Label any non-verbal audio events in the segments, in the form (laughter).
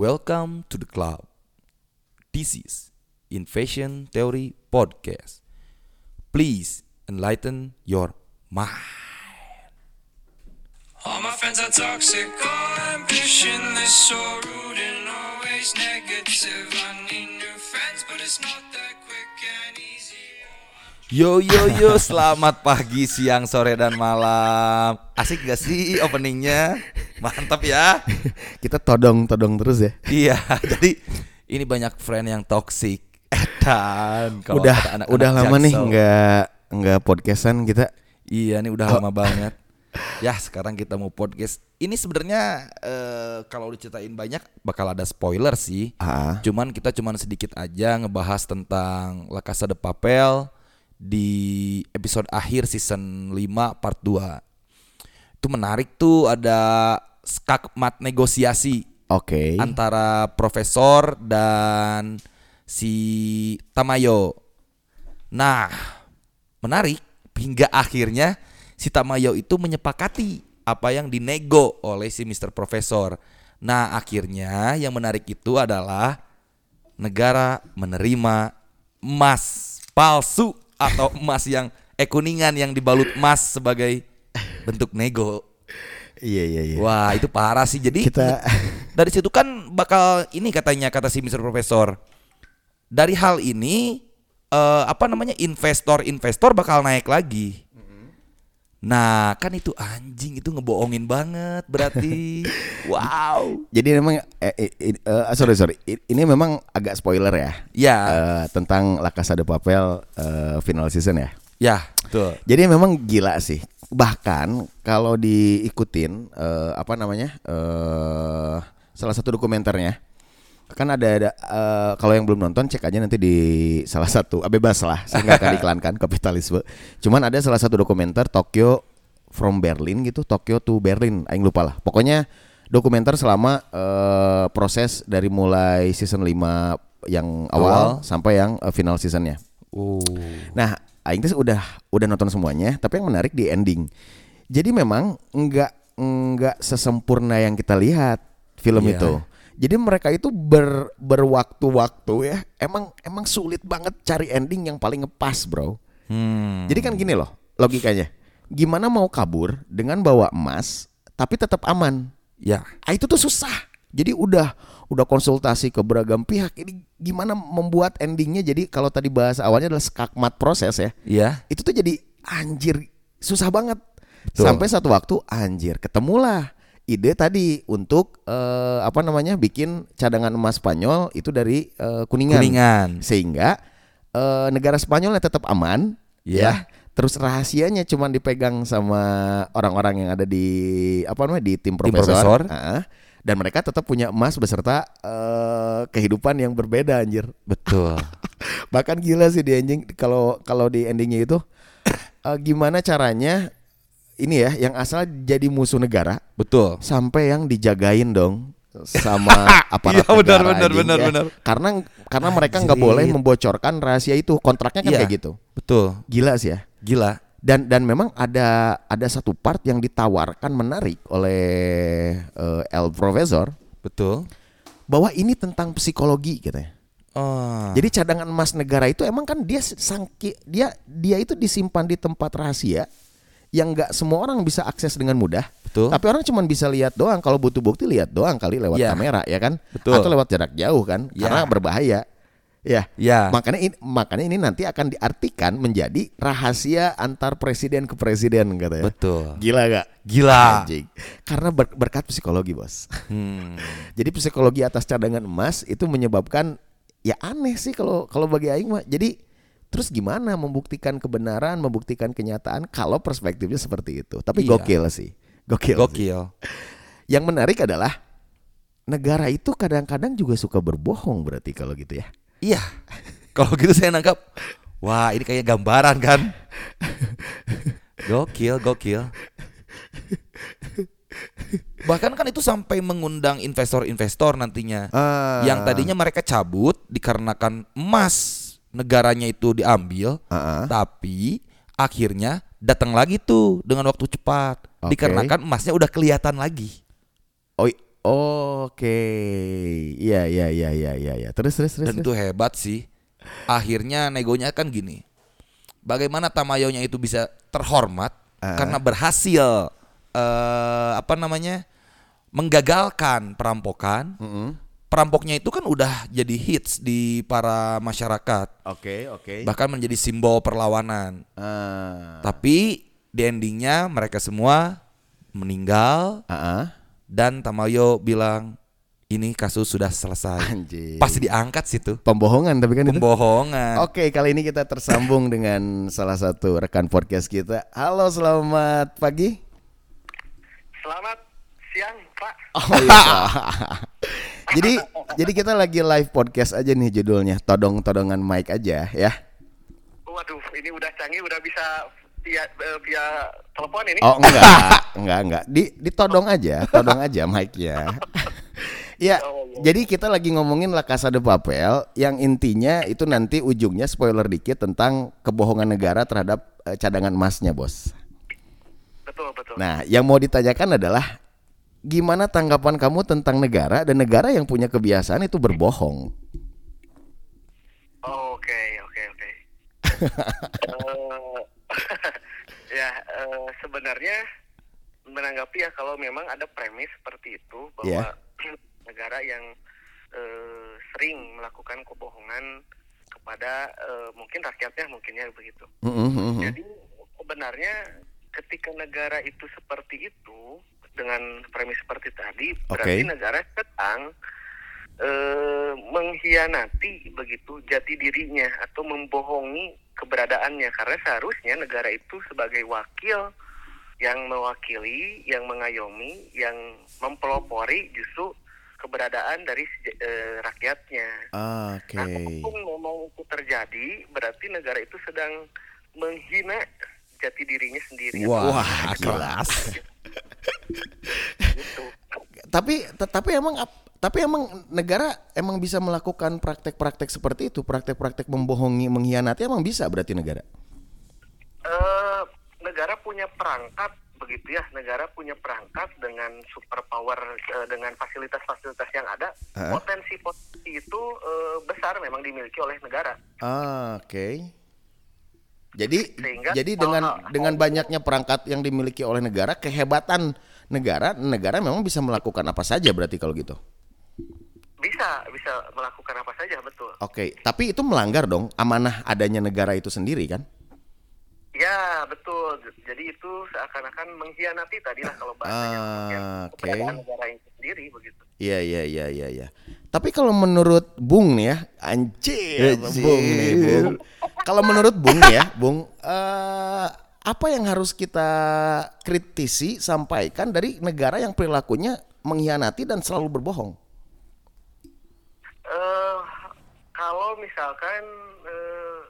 Welcome to the club. This is Invasion Theory Podcast. Please enlighten your mind. All my friends are toxic, all ambitionless, so rude and always negative. I need new friends, but it's not that quick easy. Yo yo yo, selamat pagi, siang, sore dan malam. Asik gak sih openingnya? Mantap ya. Kita todong-todong terus ya. Iya, jadi ini banyak friend yang toxic. Dan kalau udah kata anak-anak udah lama nih Jaksel. nggak nggak podcastan kita. Iya nih udah lama banget. Ya sekarang kita mau podcast. Ini sebenarnya eh, kalau diceritain banyak bakal ada spoiler sih. Ah, Cuman kita cuman sedikit aja ngebahas tentang La Casa de Papel di episode akhir season 5 part 2. Itu menarik tuh ada skakmat negosiasi oke. antara profesor dan si Tamayo. Nah, menarik hingga akhirnya si Tamayo itu menyepakati apa yang dinego oleh si Mr. Profesor. Nah, akhirnya yang menarik itu adalah negara menerima emas palsu atau emas yang eh kuningan yang dibalut emas sebagai bentuk nego. Iya iya iya. Wah, itu parah sih. Jadi Kita- (laughs) dari situ kan bakal ini katanya kata si Mr. Profesor. Dari hal ini eh, apa namanya investor-investor bakal naik lagi. Nah, kan itu anjing itu ngebohongin banget berarti. (laughs) wow. Jadi memang eh, eh, eh, eh, sorry sorry I- ini memang agak spoiler ya. Ya, Eh, tentang La Casa de Papel eh, final season ya. ya, betul. Jadi memang gila sih. Bahkan kalau diikutin eh, apa namanya eh salah satu dokumenternya kan ada, ada eh, kalau yang belum nonton cek aja nanti di salah satu ah, bebas lah saya nggak akan (laughs) iklankan kapitalisme. Cuman ada salah satu dokumenter Tokyo from Berlin gitu Tokyo to Berlin, aing lupa lah. Pokoknya dokumenter selama eh, proses dari mulai season 5 yang awal, Awal. sampai yang eh, final seasonnya. Oh. Nah, Aing tuh udah udah nonton semuanya, tapi yang menarik di ending. Jadi memang nggak nggak sesempurna yang kita lihat film Iya. itu. Jadi mereka itu ber berwaktu-waktu ya. Emang emang sulit banget cari ending yang paling ngepas, bro. Hmm. Jadi kan gini loh logikanya. Gimana mau kabur dengan bawa emas tapi tetap aman? ya, Ah, itu tuh susah. Jadi udah udah konsultasi ke beragam pihak. Ini gimana membuat endingnya jadi kalau tadi bahasa awalnya adalah skakmat proses ya. ya. Itu tuh jadi anjir susah banget. Betul. Sampai satu waktu anjir ketemulah ide tadi untuk eh, apa namanya bikin cadangan emas Spanyol itu dari eh, kuningan. Kuningan. Sehingga eh, negara Spanyolnya tetap aman Iya. ya. Terus rahasianya cuma dipegang sama orang-orang yang ada di apa namanya di tim Tim profesor. profesor. Ah, dan mereka tetap punya emas beserta eh, kehidupan yang berbeda anjir. Betul. (laughs) Bahkan gila sih di ending kalau kalau di endingnya itu eh, gimana caranya ini ya yang asal jadi musuh negara Betul. sampai yang dijagain dong sama (laughs) aparat Iya, benar, negara, benar, anjing, benar, ya. benar. Karena karena mereka nggak boleh membocorkan rahasia itu kontraknya kan Iya. kayak gitu. Betul. Gila sih ya. Gila. Dan dan memang ada ada satu part yang ditawarkan menarik oleh eh, El Profesor Betul. bahwa ini tentang psikologi katanya. Oh. Jadi cadangan emas negara itu emang kan dia sangki dia dia itu disimpan di tempat rahasia yang nggak semua orang bisa akses dengan mudah. Betul. Tapi orang cuma bisa lihat doang. Kalau butuh bukti lihat doang kali lewat Ya. kamera ya kan? Betul. Atau lewat jarak jauh kan? Ya. Karena berbahaya. Ya. Ya. Makanya ini makanya ini nanti akan diartikan menjadi rahasia antar presiden ke presiden katanya. Betul. Gila gak? Gila. Anjing. Karena ber- berkat psikologi bos. Hmm. (laughs) Jadi psikologi atas cadangan emas itu menyebabkan ya aneh sih kalau kalau bagi aing mah. Jadi terus gimana membuktikan kebenaran, membuktikan kenyataan kalau perspektifnya seperti itu. Tapi Iya. gokil sih. Gokil. sih. Gokil. Yang menarik adalah negara itu kadang-kadang juga suka berbohong berarti kalau gitu ya. Iya. Kalau gitu saya nangkap, wah ini kayak gambaran kan. Gokil, gokil. Bahkan kan itu sampai mengundang investor-investor nantinya. Ah. Yang tadinya mereka cabut dikarenakan emas negaranya itu diambil, Ah, ah. tapi akhirnya datang lagi tuh dengan waktu cepat Oke. dikarenakan emasnya udah kelihatan lagi. Oh, Oke. Iya iya iya iya iya ya. Terus terus terus. Dan itu hebat sih. Akhirnya negonya kan gini. Bagaimana Tamayonya itu bisa terhormat Ah. karena berhasil eh apa namanya? menggagalkan perampokan. Mm-mm. Perampoknya itu kan udah jadi hits di para masyarakat. Oke oke. Bahkan menjadi simbol perlawanan. Ah. Tapi di endingnya mereka semua meninggal Ah, ah. dan Tamayo bilang ini kasus sudah selesai. Anjir. Pasti diangkat situ. Pembohongan tapi kan itu. Pembohongan. Oke, kali ini kita tersambung (laughs) dengan salah satu rekan podcast kita. Halo, selamat pagi. Selamat siang, Pak. Oh iya. (laughs) jadi jadi kita lagi live podcast aja nih judulnya. Todong-todongan mic aja ya. Waduh, ini udah canggih, udah bisa via eh, via telepon ini. Oh enggak, (laughs) enggak enggak. Di ditodong aja, todong aja mic-nya. Ya, (laughs) jadi kita lagi ngomongin La Casa de Papel yang intinya itu nanti ujungnya spoiler dikit tentang kebohongan negara terhadap eh, cadangan emasnya, Bos. Betul, betul. Nah, yang mau ditanyakan adalah gimana tanggapan kamu tentang negara dan negara yang punya kebiasaan itu berbohong? Oh, Oke, oke, oke. (laughs) Eh, (laughs) ya, eh, sebenarnya menanggapi ya kalau memang ada premis seperti itu bahwa (clears throat) negara yang eh, sering melakukan kebohongan kepada eh, mungkin rakyatnya mungkinnya begitu. Mm-mm, mm-mm. Jadi sebenarnya ketika negara itu seperti itu dengan premis seperti tadi berarti negara sedang eh, mengkhianati begitu jati dirinya atau membohongi keberadaannya karena seharusnya negara itu sebagai wakil yang mewakili, yang mengayomi, yang mempelopori justru keberadaan dari eh, rakyatnya. Oke. Nah, kalaupun memang itu terjadi, berarti negara itu sedang menghina jati dirinya sendiri. Wah, Wah, keras. Gitu. Tapi tetapi emang ap- tapi emang negara emang bisa melakukan praktek-praktek seperti itu, praktek-praktek membohongi, mengkhianati emang bisa berarti negara. Eh, negara punya perangkat begitu ya, negara punya perangkat dengan superpower, eh, dengan fasilitas-fasilitas yang ada, potensi-potensi itu eh, besar memang dimiliki oleh negara. Ah, Oke. Jadi Sehingga jadi dengan hal-hal- dengan banyaknya perangkat yang dimiliki oleh negara, kehebatan negara, negara memang bisa melakukan apa saja berarti kalau gitu. Bisa, bisa melakukan apa saja, betul. Oke, tapi itu melanggar dong amanah adanya negara itu sendiri kan? Ya, betul. Jadi itu seakan-akan mengkhianati tadi lah kalau bahasanya. Ah, keberadaan negara itu sendiri begitu. Iya iya iya iya iya. Tapi kalau menurut Bung nih ya, anjir, Anjir. Bung nih, Bung. Kalau menurut Bung nih ya, Bung, eh, apa yang harus kita kritisi sampaikan dari negara yang perilakunya mengkhianati dan selalu berbohong? eh kalau misalkan eh,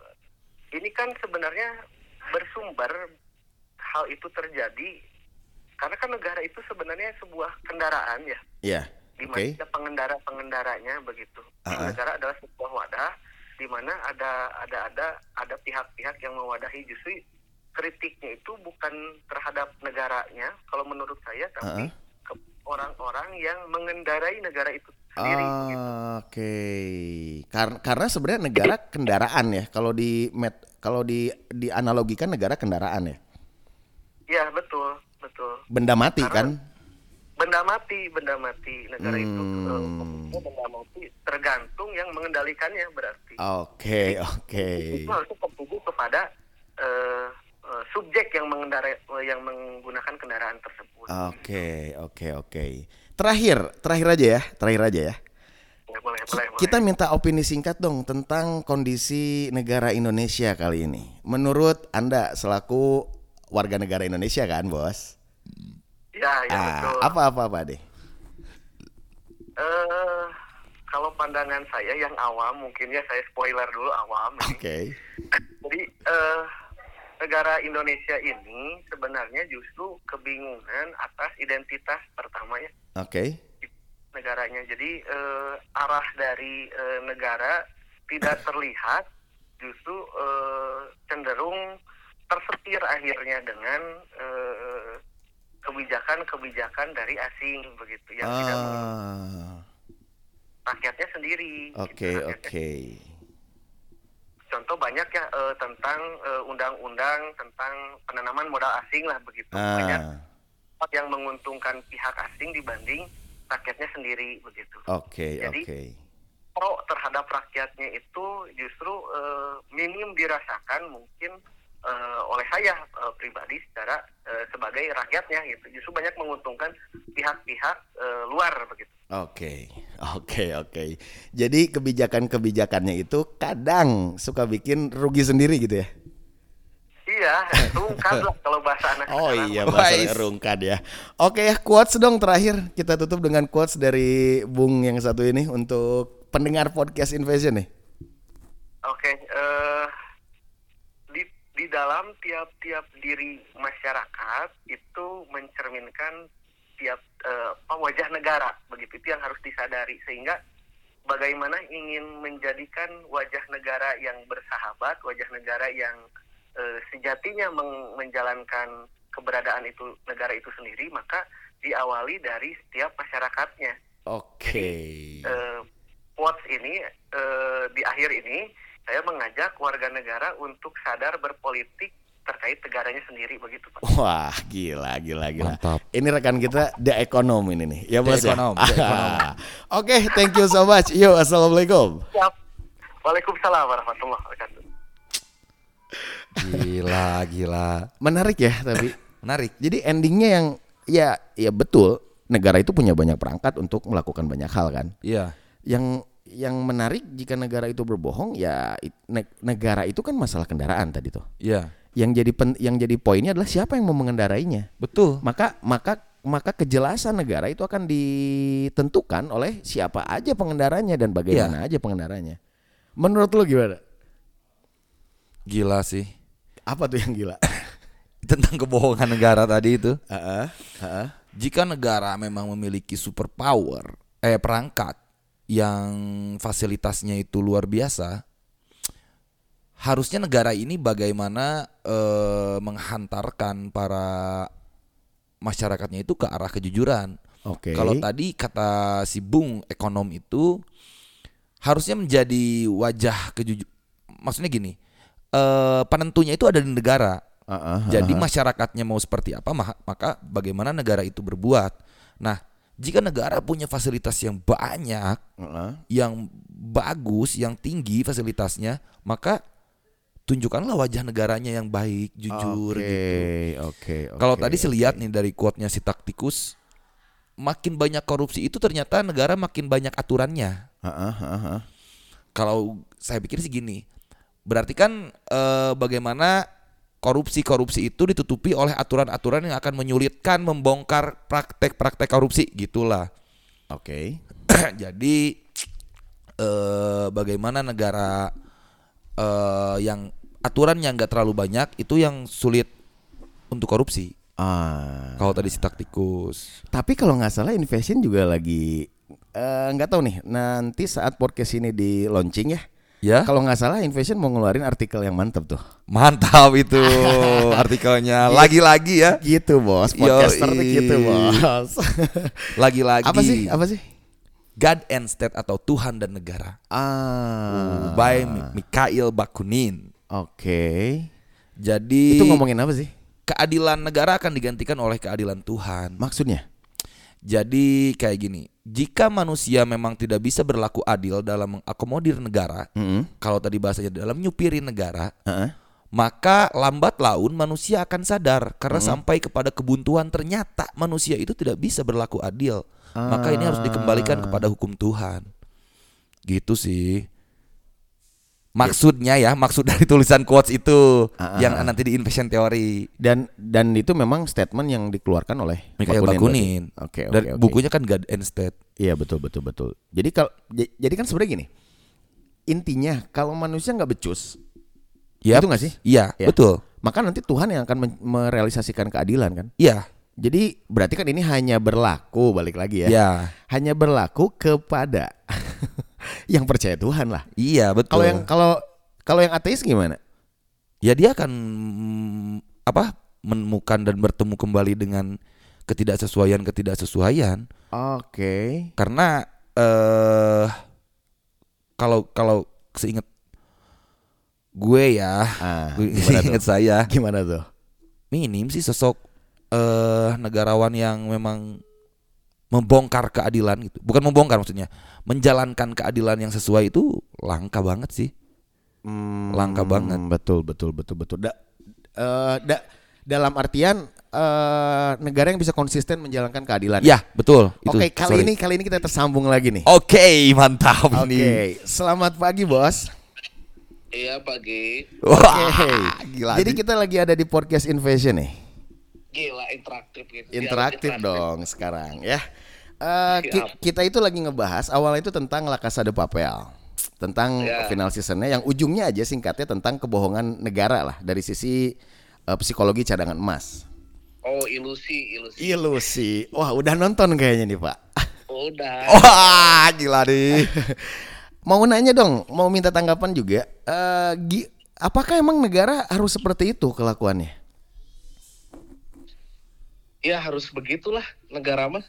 ini kan sebenarnya bersumber hal itu terjadi karena kan negara itu sebenarnya sebuah kendaraan ya Iya. Di mana ada pengendara-pengendaranya begitu. Ah, ah. Negara adalah sebuah wadah di mana ada ada ada ada pihak-pihak yang mewadahi justru kritiknya itu bukan terhadap negaranya kalau menurut saya tapi Ah, ah. ke orang-orang yang mengendarai negara itu sendiri. Ah, Oke. Karena karena sebenarnya negara kendaraan ya. Kalau di met kalau di dianalogikan negara kendaraan ya. Ya betul betul. Benda mati Karena- kan? Benda mati benda mati negara itu Hmm. eh, maksudnya benda mati tergantung yang mengendalikannya berarti. Oke, oke. Itu harus tertuju kepada eh, eh, subjek yang mengendarai yang menggunakan kendaraan tersebut. Oke, oke, oke. Terakhir, terakhir aja ya, terakhir aja ya. Ya, boleh, boleh, boleh. Kita minta opini singkat dong tentang kondisi negara Indonesia kali ini. Menurut Anda selaku warga negara Indonesia kan, Bos? Ya, ya Ah, betul. apa apa apa deh? Eh, kalau pandangan saya yang awam, mungkin ya saya spoiler dulu awam. Oke. Jadi eh, negara Indonesia ini sebenarnya justru kebingungan atas identitas pertamanya Oke. negaranya. Jadi eh, arah dari eh, negara tidak terlihat, justru eh, cenderung tersetir akhirnya dengan eh, kebijakan-kebijakan dari asing begitu yang tidak Ah, rakyatnya sendiri. gitu, oke rakyatnya oke. contoh banyak ya eh, tentang eh, undang-undang tentang penanaman modal asing lah begitu banyak Ah, yang menguntungkan pihak asing dibanding rakyatnya sendiri begitu oke Jadi- oke. pro terhadap rakyatnya itu justru eh, minim dirasakan mungkin eh, oleh saya eh, pribadi secara sebagai rakyatnya gitu justru banyak menguntungkan pihak-pihak eh, luar begitu Oke, oke, oke. Jadi kebijakan-kebijakannya itu kadang suka bikin rugi sendiri gitu ya? iya (laughs) rungkad lah kalau bahasa anak Oh sekarang. iya, bahasa rungkad ya. Oke ya, quotes dong terakhir. Kita tutup dengan quotes dari Bung yang satu ini untuk pendengar podcast Invasion nih. Oke, eh, di dalam tiap-tiap diri masyarakat itu mencerminkan tiap apa, wajah negara. Begitu itu yang harus disadari. Sehingga bagaimana ingin menjadikan wajah negara yang bersahabat, wajah negara yang eh, sejatinya menjalankan keberadaan itu negara itu sendiri maka diawali dari setiap masyarakatnya. Oke. eh, quotes ini di akhir ini saya mengajak warga negara untuk sadar berpolitik terkait negaranya sendiri begitu Pak. Wah, gila, gila, gila. Mantap. Ini rekan kita The Econom ini nih. Ya, Bos ya? (laughs) Oke, thank you so much. Yo, Assalamualaikum. Siap. Waalaikumsalam warahmatullahi wabarakatuh. Gila, gila. Menarik ya, tapi (laughs) Menarik. Jadi endingnya yang ya ya betul negara itu punya banyak perangkat untuk melakukan banyak hal kan. Iya. Yang yang menarik jika negara itu berbohong ya negara itu kan masalah kendaraan tadi tuh. Iya. Yang jadi pen- yang jadi poinnya adalah siapa yang mau mengendarainya. Betul. Maka maka maka kejelasan negara itu akan ditentukan oleh siapa aja pengendaranya dan bagaimana aja pengendaranya. Menurut lu gimana? Gila sih. Apa tuh yang gila? (laughs) Tentang kebohongan negara tadi itu. Heeh, heeh. Jika negara memang memiliki superpower, eh perangkat yang fasilitasnya itu luar biasa, harusnya negara ini bagaimana eh, menghantarkan para masyarakatnya itu ke arah kejujuran. Oke. Kalau tadi kata si Bung ekonom itu harusnya menjadi wajah kejujur. Maksudnya gini, eh, penentunya itu ada di negara. Heeh, Jadi masyarakatnya mau seperti apa, ma- maka bagaimana negara itu berbuat. Nah, jika negara punya fasilitas yang banyak, heeh. yang bagus, yang tinggi fasilitasnya, maka tunjukkanlah wajah negaranya yang baik, jujur. Oke, gitu. oke, Kalau tadi saya lihat nih dari quote-nya si taktikus, makin banyak korupsi itu ternyata negara makin banyak aturannya. Heeh. Kalau saya pikir sih gini, berarti kan eh, bagaimana korupsi-korupsi itu ditutupi oleh aturan-aturan yang akan menyulitkan membongkar praktek-praktek korupsi gitulah. Oke. (clears throat) Jadi eh, bagaimana negara eh, yang aturan yang nggak terlalu banyak itu yang sulit untuk korupsi. Ah. Kalau tadi si taktikus. Tapi kalau nggak salah Invasion juga lagi eh, nggak tahu nih. Nanti saat podcast ini di launching ya. Ya, Kalau nggak salah Invasion mau ngeluarin artikel yang mantep tuh. mantap itu (laughs) artikelnya. Lagi-lagi ya, Gitu bos. Podcaster Yoi. gitu bos. (laughs) lagi-lagi. apa sih? Apa sih? God and State atau Tuhan dan Negara Ah. by Mi- Mikhail Bakunin. Oke. Jadi Itu ngomongin apa sih? keadilan negara akan digantikan oleh keadilan Tuhan. Maksudnya? Jadi kayak gini, jika manusia memang tidak bisa berlaku adil dalam mengakomodir negara, Mm-mm. kalau tadi bahasanya dalam nyupirin negara, Heeh. maka lambat laun manusia akan sadar karena sampai kepada kebuntuan ternyata manusia itu tidak bisa berlaku adil. Maka ini harus dikembalikan kepada hukum Tuhan. Gitu sih. Maksudnya ya, maksud dari tulisan quotes itu Ah, ah, yang ah. nanti di invasion teori Dan dan itu memang statement yang dikeluarkan oleh Mikhail Bakunin. Oke, oke, Dan oke. bukunya kan God and State. Iya betul betul betul. Jadi kalau jadi kan sebenarnya gini. Intinya kalau manusia nggak becus, Yap. Itu nggak sih? Iya, Ya. betul. maka nanti Tuhan yang akan merealisasikan keadilan kan. Iya. Jadi berarti kan ini hanya berlaku balik lagi ya. Iya. Hanya berlaku kepada yang percaya Tuhan lah. Iya, betul. Kalau yang kalau kalau yang ateis gimana? ya dia akan apa? menemukan dan bertemu kembali dengan ketidaksesuaian ketidaksesuaian Oke. karena eh kalau kalau seingat gue ya Ah, gue- (laughs) saya Gimana tuh? minim sih sosok eh negarawan yang memang membongkar keadilan gitu bukan membongkar maksudnya menjalankan keadilan yang sesuai itu langka banget sih Hmm, Langka banget. Betul, betul, betul, betul. Da, eh, da- dalam artian eh, negara yang bisa konsisten menjalankan keadilan. ya betul itu Oke, kali sorry. ini kali ini kita tersambung lagi nih. oke mantap Oke, ini selamat pagi bos. Iya pagi. wah Oke, gila Jadi nih. kita lagi ada di podcast Invasion nih. Gila interaktif gitu. Interaktif Dialog dong sekarang ya. Eh, ki- Siap. kita itu lagi ngebahas awalnya itu tentang La Casa de Papel. Tentang Ya. final seasonnya yang ujungnya aja singkatnya tentang kebohongan negara lah dari sisi eh, psikologi cadangan emas. Oh ilusi ilusi. Ilusi. Wah, udah nonton kayaknya nih, Pak. Udah. (laughs) wah gila nih mau nanya dong, mau minta tanggapan juga. Gi- apakah emang negara harus seperti itu kelakuannya? Ya harus begitulah negara mah.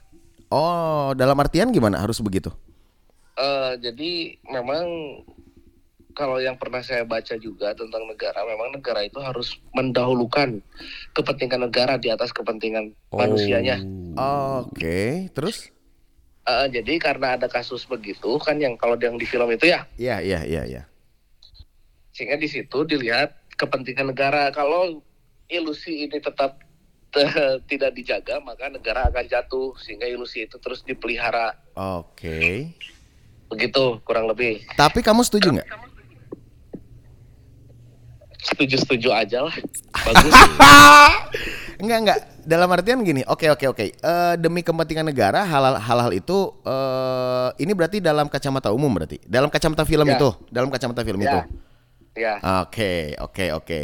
Oh, dalam artian gimana harus begitu? Eh jadi memang kalau yang pernah saya baca juga tentang negara, memang negara itu harus mendahulukan kepentingan negara di atas kepentingan manusianya. Oke, terus? Eh, jadi karena ada kasus begitu kan yang kalau yang di film itu ya, Iya, iya, iya, iya. sehingga di situ dilihat kepentingan negara. Kalau ilusi ini tetap (laughs) tidak dijaga, maka negara akan jatuh sehingga ilusi itu terus dipelihara. Oke. Begitu kurang lebih. Tapi kamu setuju nggak? Setuju-setuju aja lah. (laughs) Bagus. (laughs) Enggak, enggak. Dalam artian gini. Oke, oke, oke. Eh, demi kepentingan negara, hal-hal itu eh ini berarti dalam kacamata umum berarti. Dalam kacamata film Ya. itu, dalam kacamata film Ya. itu. ya. Oke, oke, oke.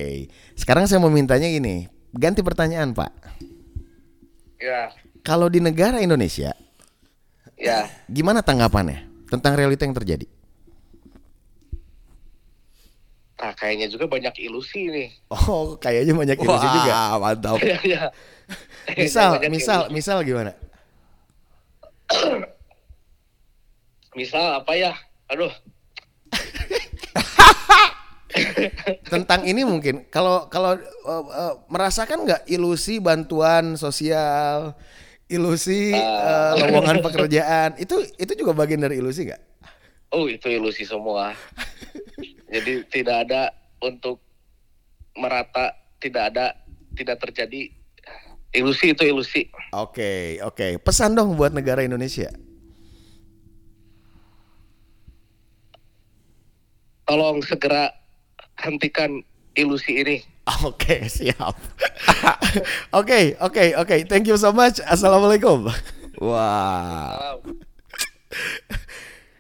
Sekarang saya mau mintanya gini. Ganti pertanyaan, Pak. Ya. Kalau di negara Indonesia, Ya. gimana tanggapannya tentang realita yang terjadi? Nah, kayaknya juga banyak ilusi nih. Oh, kayaknya banyak ilusi juga. Wah, mantap Ya, ya. Misal, misal, ilusi. misal gimana? misal apa ya? Aduh, Tentang ini mungkin kalau kalau uh, uh, merasakan nggak ilusi bantuan sosial, ilusi uh, lowongan (laughs) pekerjaan itu itu juga bagian dari ilusi nggak? oh itu ilusi semua. (laughs) Jadi tidak ada untuk merata, tidak ada, tidak terjadi ilusi itu ilusi. Oke oke pesan dong buat negara Indonesia. Tolong segera hentikan ilusi ini. (laughs) Oke siap. (laughs) Oke oke oke thank you so much. Assalamualaikum. (laughs) wah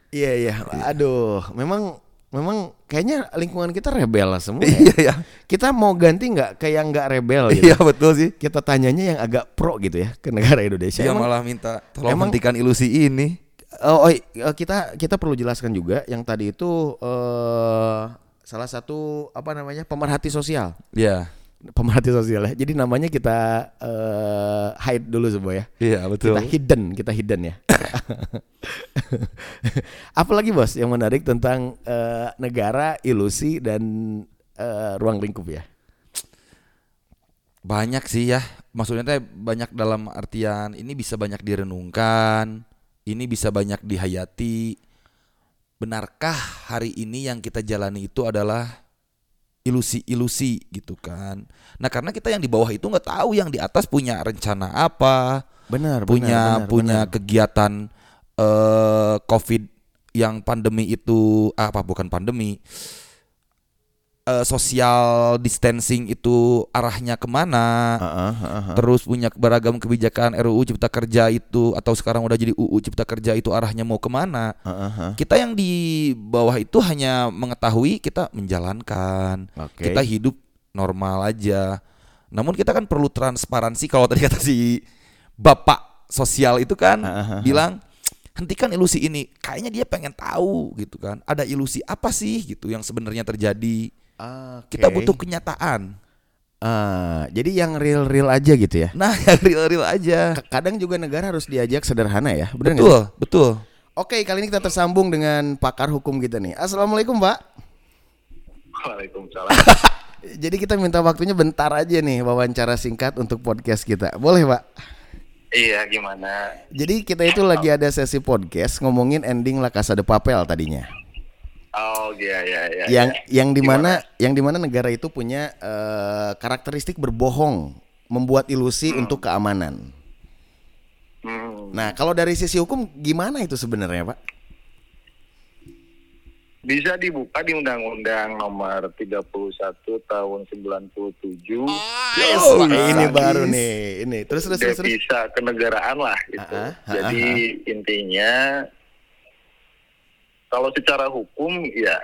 Iya iya. Aduh memang memang kayaknya lingkungan kita rebel lah semua. iya ya. ya Kita mau ganti nggak kayak nggak rebel gitu. iya betul sih kita tanyanya yang agak pro gitu ya ke negara Indonesia. Emang- malah minta tolong emang- hentikan ilusi ini oh, oh, eh, kita kita perlu jelaskan juga yang tadi itu eh salah satu apa namanya pemerhati sosial, ya pemerhati sosial ya. Jadi namanya kita eh hide dulu semua ya. iya betul Kita hidden, kita hidden ya. (laughs) Apalagi bos yang menarik tentang eh, negara, ilusi dan eh, ruang lingkup ya. Banyak sih ya. Maksudnya teh banyak dalam artian ini bisa banyak direnungkan, ini bisa banyak dihayati. Benarkah hari ini yang kita jalani itu adalah ilusi-ilusi gitu kan? Nah karena kita yang di bawah itu nggak tahu yang di atas punya rencana apa, Benar, punya benar, punya benar. kegiatan eh COVID yang pandemi itu ah, apa bukan pandemi eh, social distancing itu arahnya ke mana Heeh, heeh, heeh. terus punya beragam kebijakan RUU Cipta Kerja itu atau sekarang udah jadi UU Cipta Kerja itu arahnya mau ke mana Heeh, heeh. kita yang di bawah itu hanya mengetahui kita menjalankan Oke. kita hidup normal aja namun kita kan perlu transparansi kalau tadi kata si bapak sosial itu kan Hahaha. bilang hentikan ilusi ini kayaknya dia pengen tahu gitu kan ada ilusi apa sih gitu yang sebenarnya terjadi Oke. kita butuh kenyataan Ah, jadi yang real-real aja gitu ya. Nah, (laughs) yang real-real aja. Kadang juga negara harus diajak sederhana ya, benar nggak? Betul, betul. Oke, kali ini kita tersambung dengan pakar hukum kita nih. Assalamualaikum, Pak. Waalaikumsalam. (laughs) Jadi kita minta waktunya bentar aja nih wawancara singkat untuk podcast kita. Boleh, Pak? iya, gimana? Jadi kita itu lagi ada sesi podcast ngomongin ending La Casa de Papel tadinya. Oh, iya, iya, iya. yang iya. yang di mana yang di mana negara itu punya eh, karakteristik berbohong, membuat ilusi untuk keamanan. Hmm. Nah, kalau dari sisi hukum gimana itu sebenarnya, Pak? Bisa dibuka di Undang-Undang Nomor 31 Tahun 97. Yes, Oh, Pak, ini sadis. baru nih. Ini terus terus terus. devisa kenegaraan lah gitu. Ah, ah, ah, Jadi intinya kalau secara hukum ya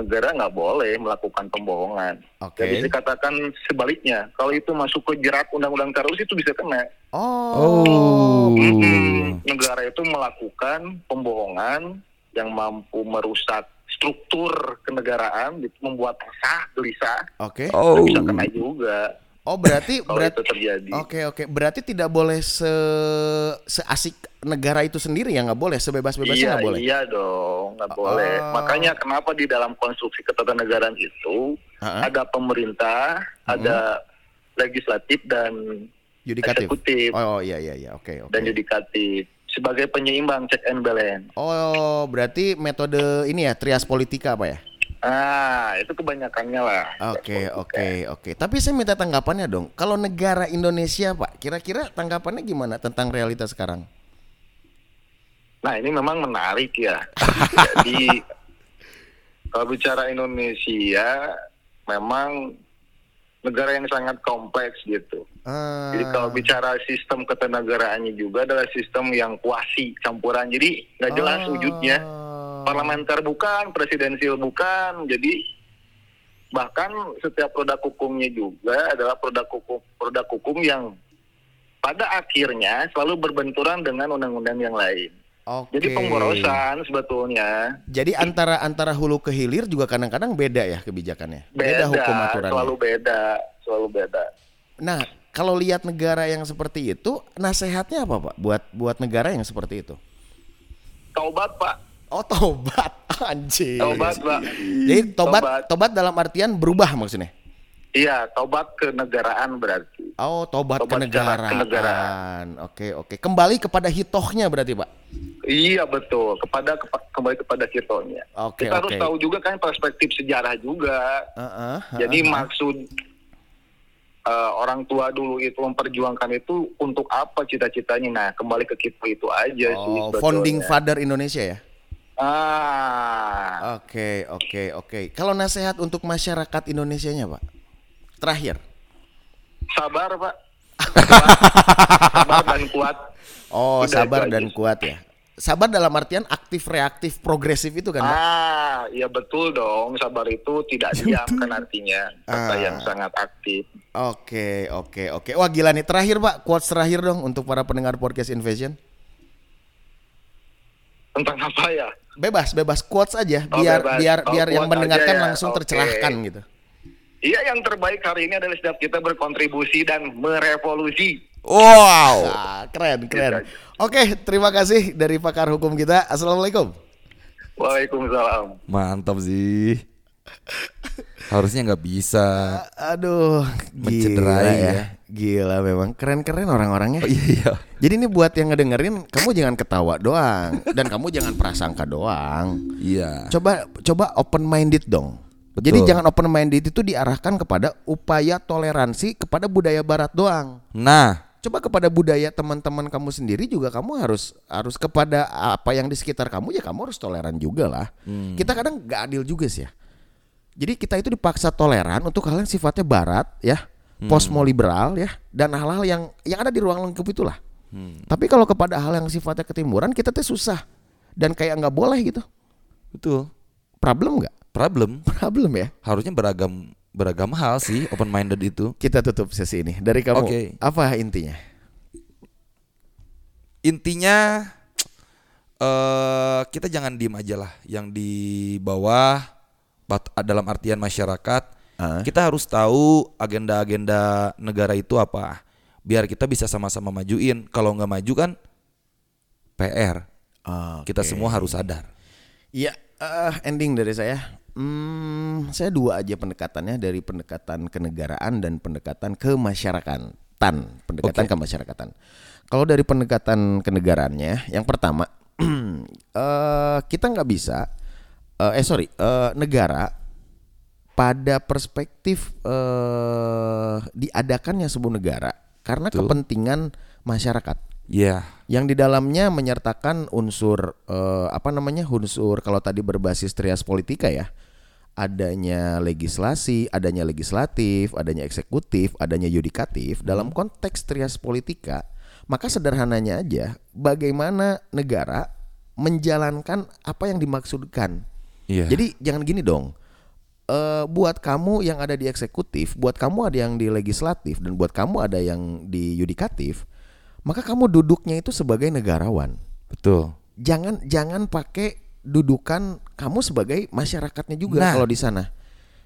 negara nggak boleh melakukan pembohongan. Oke. Jadi dikatakan sebaliknya, kalau itu masuk ke jerat undang-undang teroris itu bisa kena. Oh. Oh. Mm-mm. Negara itu melakukan pembohongan yang mampu merusak struktur kenegaraan, gitu, membuat resah, gelisah, Oke. Oh. itu bisa kena juga. Oh, berarti (laughs) Kalau berarti itu terjadi. Oke oke, berarti tidak boleh se seasik negara itu sendiri ya nggak boleh, sebebas-bebasnya iya, nggak boleh. iya dong, nggak boleh. Oh. Makanya kenapa di dalam konstruksi ketatanegaraan itu Ha-ha. ada pemerintah, ada legislatif dan Yudikatif. eksekutif Oh, oh, iya iya iya, oke oke. dan yudikatif sebagai penyeimbang check and balance. Oh, berarti metode ini ya trias politika apa ya? Ah, itu kebanyakannya lah. Oke oke oke. Tapi saya minta tanggapannya dong. Kalau negara Indonesia Pak, kira-kira tanggapannya gimana tentang realitas sekarang? Nah, ini memang menarik ya. (laughs) Jadi kalau bicara Indonesia memang negara yang sangat kompleks gitu. Ah, Jadi kalau bicara sistem ketenagaraannya juga adalah sistem yang kuasi campuran. Jadi nggak jelas ah. wujudnya. Parlementer bukan, presidensial bukan. Jadi bahkan setiap produk hukumnya juga adalah produk hukum produk hukum yang pada akhirnya selalu berbenturan dengan undang-undang yang lain. Oke. Jadi pemborosan sebetulnya Jadi antara antara hulu ke hilir juga kadang-kadang beda ya kebijakannya. beda, hukum aturannya. selalu beda, selalu beda. Nah, kalau lihat negara yang seperti itu, nasehatnya apa Pak buat buat negara yang seperti itu? Taubat pak, Oh tobat, (laughs) anjir. taubat pak. Jadi tobat, Tobat. tobat dalam artian berubah maksudnya. Iya, taubat kenegaraan berarti. Oh tobat, Tobat kenegaraan. kenegaraan. Oke oke. Kembali kepada hitohnya berarti Pak. Iya betul, kepada kepa- kembali kepada kirtonya. Oke, Kita harus oke. tahu juga kan perspektif sejarah juga. Heeh, Jadi heeh. maksud eh, orang tua dulu itu memperjuangkan itu untuk apa cita-citanya? Nah, kembali ke kita itu aja sih. Oh, sebetulnya. founding father Indonesia ya. Ah, Oke oke oke. Kalau nasihat untuk masyarakat Indonesianya Pak, terakhir. sabar pak. (laughs) sabar dan kuat. Oh Udah, sabar dan aja. kuat ya. Sabar dalam artian aktif reaktif progresif itu kan Pak? Ah, iya betul dong. Sabar itu tidak (laughs) diam kan artinya. Kata Ah. yang sangat aktif. Oke oke oke. Wah gila nih terakhir Pak, quotes terakhir dong untuk para pendengar podcast Invasion. Tentang apa ya? Bebas bebas quotes aja Oh, biar bebas. biar Oh, biar yang mendengarkan ya. langsung Oke. tercerahkan gitu. Iya, yang terbaik hari ini adalah setiap kita berkontribusi dan merevolusi. Wow. Ah, keren keren. Gitu aja. Oke terima kasih dari pakar hukum kita. Assalamualaikum. Waalaikumsalam. Mantap sih. Harusnya nggak bisa. Aduh, Mencederai gila ya. Gila memang keren-keren orang-orangnya. Oh, iya iya. Jadi ini buat yang ngedengerin, kamu jangan ketawa doang dan kamu jangan prasangka doang. Iya. Coba coba open minded dong. Betul. Jadi jangan open minded itu diarahkan kepada upaya toleransi kepada budaya barat doang. Nah, Coba kepada budaya teman-teman kamu sendiri juga kamu harus harus kepada apa yang di sekitar kamu ya kamu harus toleran juga lah. Hmm. Kita kadang gak adil juga sih ya. Jadi kita itu dipaksa toleran untuk hal yang sifatnya barat ya, Hmm. posmoliberal ya, dan hal-hal yang yang ada di ruang lingkup itulah. Hmm. Tapi kalau kepada hal yang sifatnya ketimuran kita tuh susah dan kayak nggak boleh gitu. betul. Problem nggak? Problem (laughs) Problem ya. harusnya beragam beragam hal sih open minded itu. Kita tutup sesi ini dari kamu. Oke. Apa intinya? Intinya eh kita jangan diem aja lah yang di bawah dalam artian masyarakat Ah. kita harus tahu agenda-agenda negara itu apa. Biar kita bisa sama-sama majuin. Kalau nggak maju kan PR. Kita Oke. semua harus sadar. Iya, eh, ending dari saya. Hmm, saya dua aja pendekatannya dari pendekatan kenegaraan dan pendekatan kemasyarakatan. Pendekatan Oke. kemasyarakatan. Kalau dari pendekatan kenegaraannya, yang pertama, (clears throat) eh, kita nggak bisa, eh, eh sorry, eh, negara pada perspektif eh, diadakannya sebuah negara karena Betul. kepentingan masyarakat Iya. yang di dalamnya menyertakan unsur eh, apa namanya unsur kalau tadi berbasis trias politika ya adanya legislasi, adanya legislatif, adanya eksekutif, adanya yudikatif dalam konteks trias politika maka sederhananya aja bagaimana negara menjalankan apa yang dimaksudkan. Iya. Jadi jangan gini dong. Eh buat kamu yang ada di eksekutif, buat kamu ada yang di legislatif dan buat kamu ada yang di yudikatif, maka kamu duduknya itu sebagai negarawan. betul. Jangan jangan pakai dudukan kamu sebagai masyarakatnya juga Nah. kalau di sana.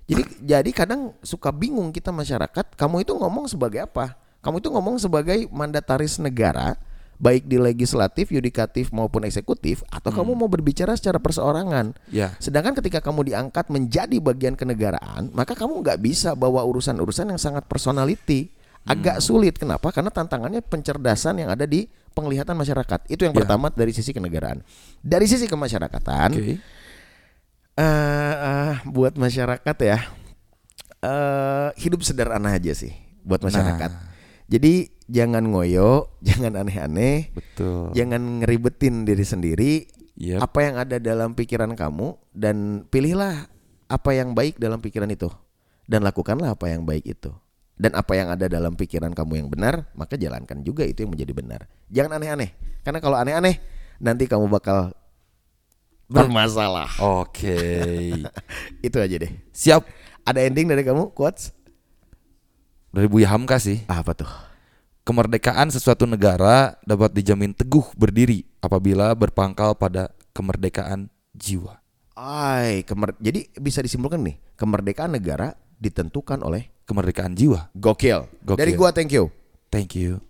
Jadi jadi kadang suka bingung kita masyarakat, kamu itu ngomong sebagai apa? Kamu itu ngomong sebagai mandataris negara, baik di legislatif, yudikatif maupun eksekutif, atau kamu mau berbicara secara perseorangan. Ya. Sedangkan ketika kamu diangkat menjadi bagian kenegaraan, maka kamu nggak bisa bawa urusan-urusan yang sangat personality. Agak sulit. Kenapa? Karena tantangannya pencerdasan yang ada di penglihatan masyarakat. Itu yang Ya. pertama dari sisi kenegaraan. Dari sisi kemasyarakatan, Oke. eh, eh, buat masyarakat ya, eh hidup sederhana aja sih buat masyarakat. Nah. Jadi jangan ngoyo, (laughs) jangan aneh-aneh, Betul. jangan ngeribetin diri sendiri. Yep. Apa yang ada dalam pikiran kamu dan pilihlah apa yang baik dalam pikiran itu dan lakukanlah apa yang baik itu. Dan apa yang ada dalam pikiran kamu yang benar, maka jalankan juga itu yang menjadi benar. Jangan aneh-aneh. Karena kalau aneh-aneh, nanti kamu bakal bermasalah. Oke. (laughs) itu aja deh. Siap. Ada ending dari kamu, quotes? Dari Buya Hamka sih. Apa tuh? Kemerdekaan sesuatu negara dapat dijamin teguh berdiri apabila berpangkal pada kemerdekaan jiwa. Ay, kemer- jadi bisa disimpulkan nih, kemerdekaan negara ditentukan oleh Kemerdekaan jiwa. gokil. Gokil. Dari gua thank you. Thank you.